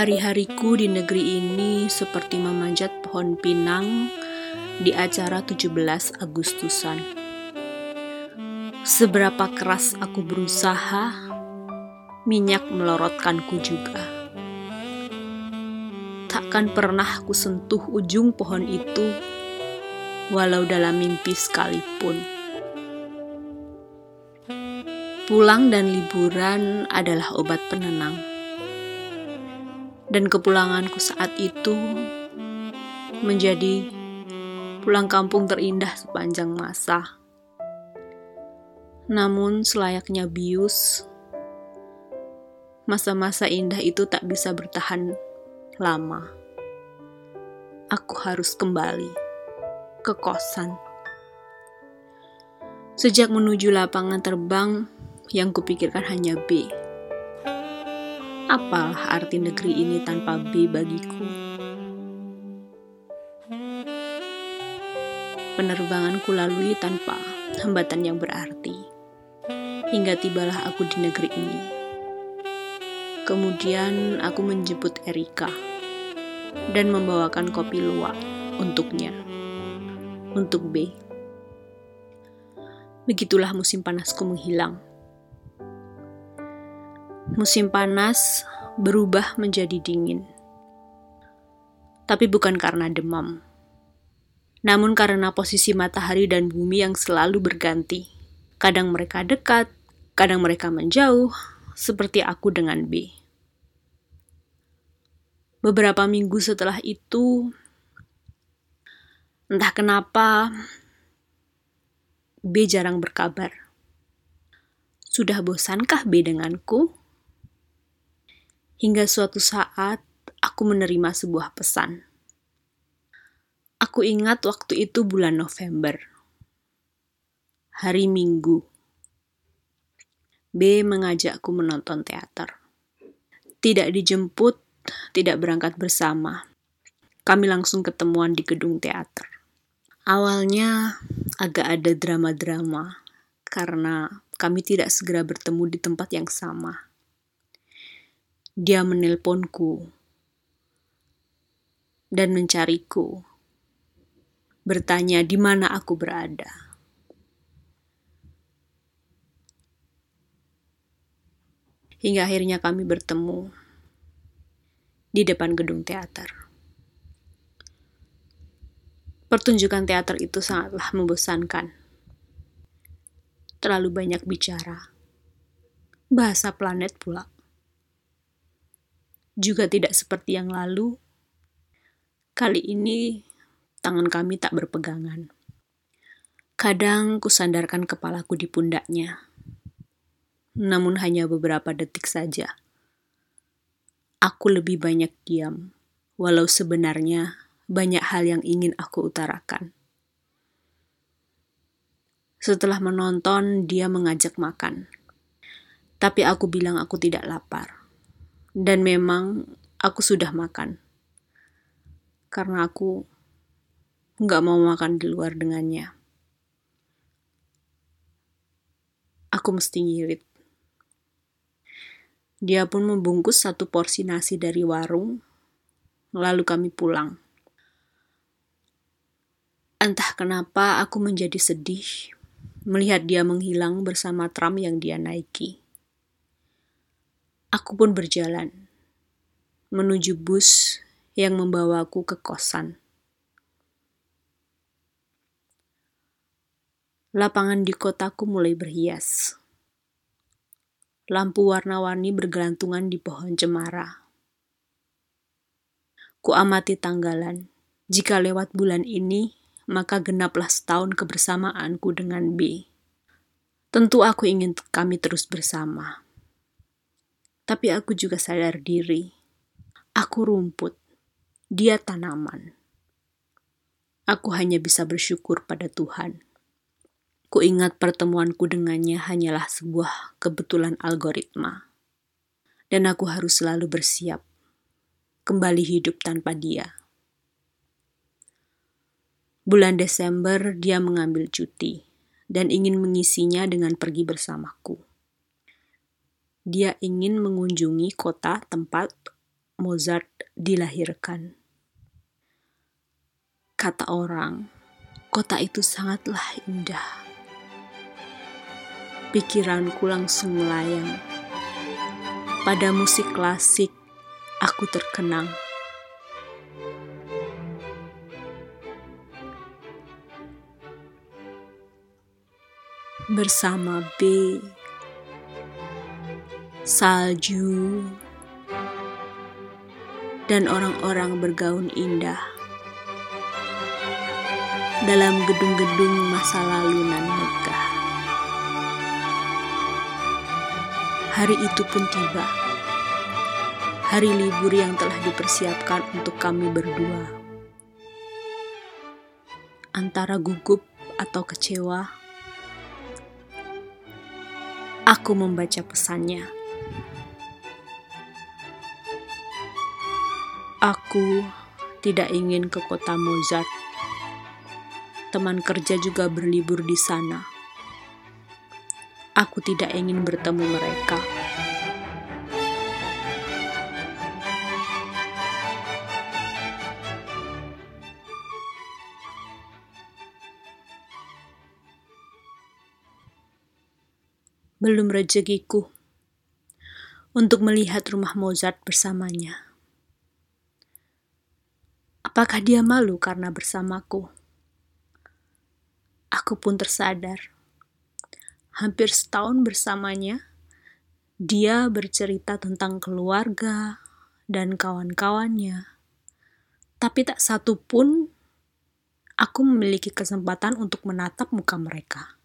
Hari-hariku di negeri ini seperti memanjat pohon pinang di acara 17 Agustusan. Seberapa keras aku berusaha, minyak melorotkanku juga. Takkan pernah aku sentuh ujung pohon itu, walau dalam mimpi sekalipun. Pulang dan liburan adalah obat penenang dan kepulanganku saat itu menjadi pulang kampung terindah sepanjang masa. Namun, selayaknya bius, masa-masa indah itu tak bisa bertahan lama. Aku harus kembali ke kosan. Sejak menuju lapangan terbang, yang kupikirkan hanya B Apalah arti negeri ini tanpa B bagiku? Penerbanganku lalui tanpa hambatan yang berarti. Hingga tibalah aku di negeri ini. Kemudian aku menjemput Erika dan membawakan kopi luwak untuknya. Untuk B. Begitulah musim panasku menghilang musim panas berubah menjadi dingin. Tapi bukan karena demam, namun karena posisi matahari dan bumi yang selalu berganti. Kadang mereka dekat, kadang mereka menjauh, seperti aku dengan B. Beberapa minggu setelah itu, entah kenapa B jarang berkabar. Sudah bosankah B denganku? Hingga suatu saat aku menerima sebuah pesan. Aku ingat waktu itu bulan November. Hari Minggu. B mengajakku menonton teater. Tidak dijemput, tidak berangkat bersama. Kami langsung ketemuan di gedung teater. Awalnya agak ada drama-drama karena kami tidak segera bertemu di tempat yang sama dia menelponku dan mencariku, bertanya di mana aku berada. Hingga akhirnya kami bertemu di depan gedung teater. Pertunjukan teater itu sangatlah membosankan. Terlalu banyak bicara. Bahasa planet pula juga tidak seperti yang lalu. Kali ini tangan kami tak berpegangan. Kadang kusandarkan kepalaku di pundaknya, namun hanya beberapa detik saja. Aku lebih banyak diam, walau sebenarnya banyak hal yang ingin aku utarakan. Setelah menonton, dia mengajak makan, tapi aku bilang aku tidak lapar. Dan memang aku sudah makan. Karena aku nggak mau makan di luar dengannya. Aku mesti ngirit. Dia pun membungkus satu porsi nasi dari warung, lalu kami pulang. Entah kenapa aku menjadi sedih melihat dia menghilang bersama tram yang dia naiki. Aku pun berjalan menuju bus yang membawaku ke kosan. Lapangan di kotaku mulai berhias. Lampu warna-warni bergelantungan di pohon cemara. Ku amati tanggalan. Jika lewat bulan ini, maka genaplah setahun kebersamaanku dengan B. Tentu aku ingin kami terus bersama. Tapi aku juga sadar diri. Aku rumput, dia tanaman. Aku hanya bisa bersyukur pada Tuhan. Ku ingat pertemuanku dengannya hanyalah sebuah kebetulan algoritma. Dan aku harus selalu bersiap kembali hidup tanpa dia. Bulan Desember dia mengambil cuti dan ingin mengisinya dengan pergi bersamaku dia ingin mengunjungi kota tempat Mozart dilahirkan. Kata orang, kota itu sangatlah indah. Pikiranku langsung melayang. Pada musik klasik, aku terkenang. Bersama B, salju, dan orang-orang bergaun indah dalam gedung-gedung masa lalu nan megah. Hari itu pun tiba. Hari libur yang telah dipersiapkan untuk kami berdua. Antara gugup atau kecewa, aku membaca pesannya. Aku tidak ingin ke kota Mozart teman kerja juga berlibur di sana. Aku tidak ingin bertemu mereka. Belum rezekiku untuk melihat rumah Mozart bersamanya. Apakah dia malu karena bersamaku? aku pun tersadar. Hampir setahun bersamanya, dia bercerita tentang keluarga dan kawan-kawannya. Tapi tak satu pun aku memiliki kesempatan untuk menatap muka mereka.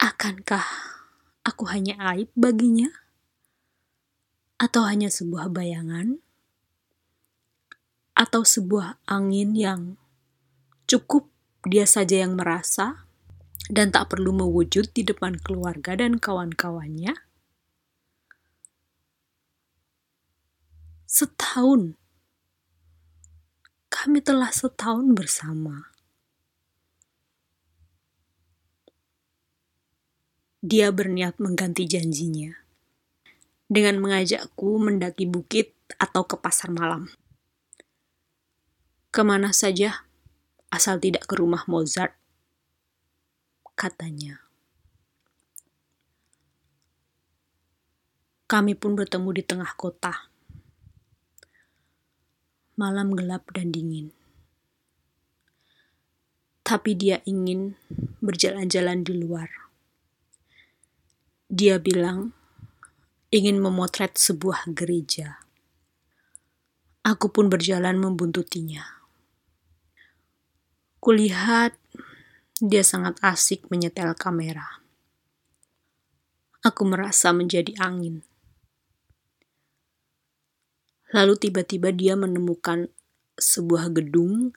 Akankah aku hanya aib baginya? Atau hanya sebuah bayangan? Atau sebuah angin yang cukup dia saja yang merasa dan tak perlu mewujud di depan keluarga dan kawan-kawannya. Setahun, kami telah setahun bersama. Dia berniat mengganti janjinya dengan mengajakku mendaki bukit atau ke pasar malam. Ke mana saja asal tidak ke rumah Mozart, katanya. Kami pun bertemu di tengah kota. Malam gelap dan dingin. Tapi dia ingin berjalan-jalan di luar. Dia bilang ingin memotret sebuah gereja. Aku pun berjalan membuntutinya. Kulihat dia sangat asik menyetel kamera. Aku merasa menjadi angin. Lalu tiba-tiba dia menemukan sebuah gedung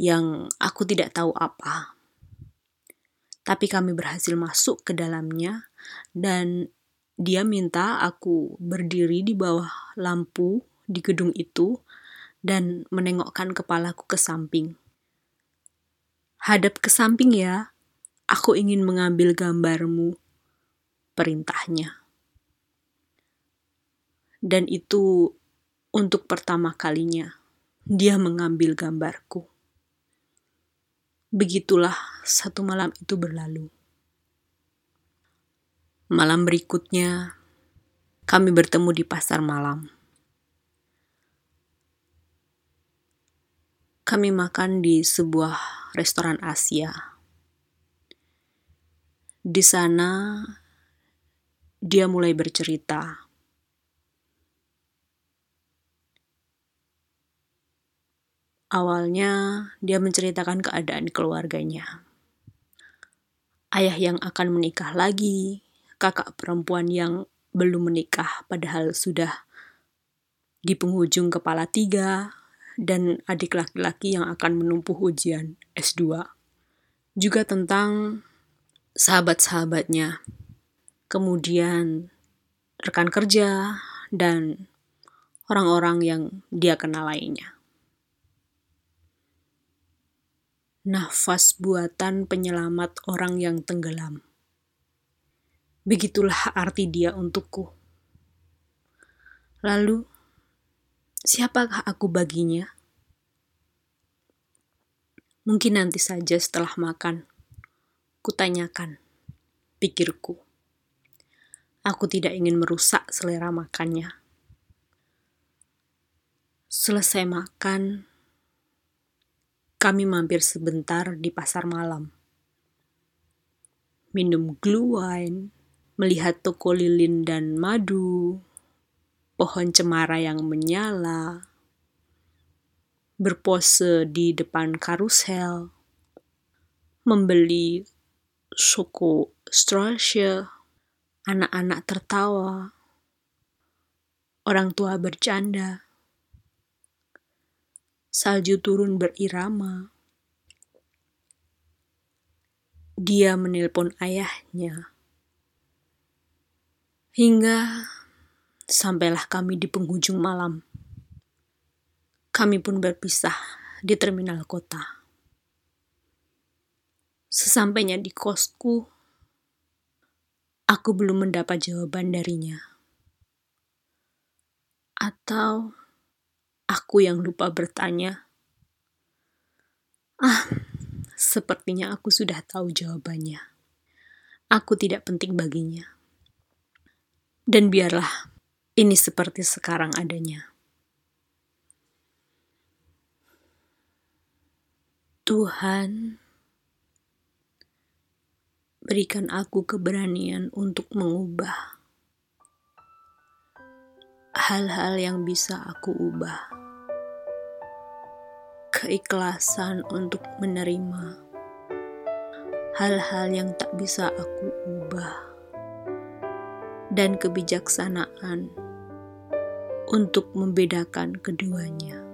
yang aku tidak tahu apa. Tapi kami berhasil masuk ke dalamnya dan dia minta aku berdiri di bawah lampu di gedung itu dan menengokkan kepalaku ke samping. Hadap ke samping ya, aku ingin mengambil gambarmu, perintahnya. Dan itu untuk pertama kalinya dia mengambil gambarku. Begitulah satu malam itu berlalu. Malam berikutnya, kami bertemu di pasar malam. Kami makan di sebuah restoran Asia. Di sana, dia mulai bercerita. Awalnya, dia menceritakan keadaan keluarganya. Ayah yang akan menikah lagi, kakak perempuan yang belum menikah padahal sudah di penghujung kepala tiga, dan adik laki-laki yang akan menumpuh ujian S2. Juga tentang sahabat-sahabatnya, kemudian rekan kerja, dan orang-orang yang dia kenal lainnya. Nafas buatan penyelamat orang yang tenggelam. Begitulah arti dia untukku. Lalu, Siapakah aku baginya? Mungkin nanti saja setelah makan, kutanyakan, pikirku. Aku tidak ingin merusak selera makannya. Selesai makan, kami mampir sebentar di pasar malam. Minum glue wine, melihat toko lilin dan madu, pohon cemara yang menyala, berpose di depan karusel, membeli suku Strasche, anak-anak tertawa, orang tua bercanda, salju turun berirama. Dia menelpon ayahnya. Hingga sampailah kami di penghujung malam kami pun berpisah di terminal kota. Sesampainya di kosku, aku belum mendapat jawaban darinya. Atau aku yang lupa bertanya. Ah, sepertinya aku sudah tahu jawabannya. Aku tidak penting baginya. Dan biarlah ini seperti sekarang adanya. Tuhan, berikan aku keberanian untuk mengubah hal-hal yang bisa aku ubah, keikhlasan untuk menerima hal-hal yang tak bisa aku ubah, dan kebijaksanaan untuk membedakan keduanya.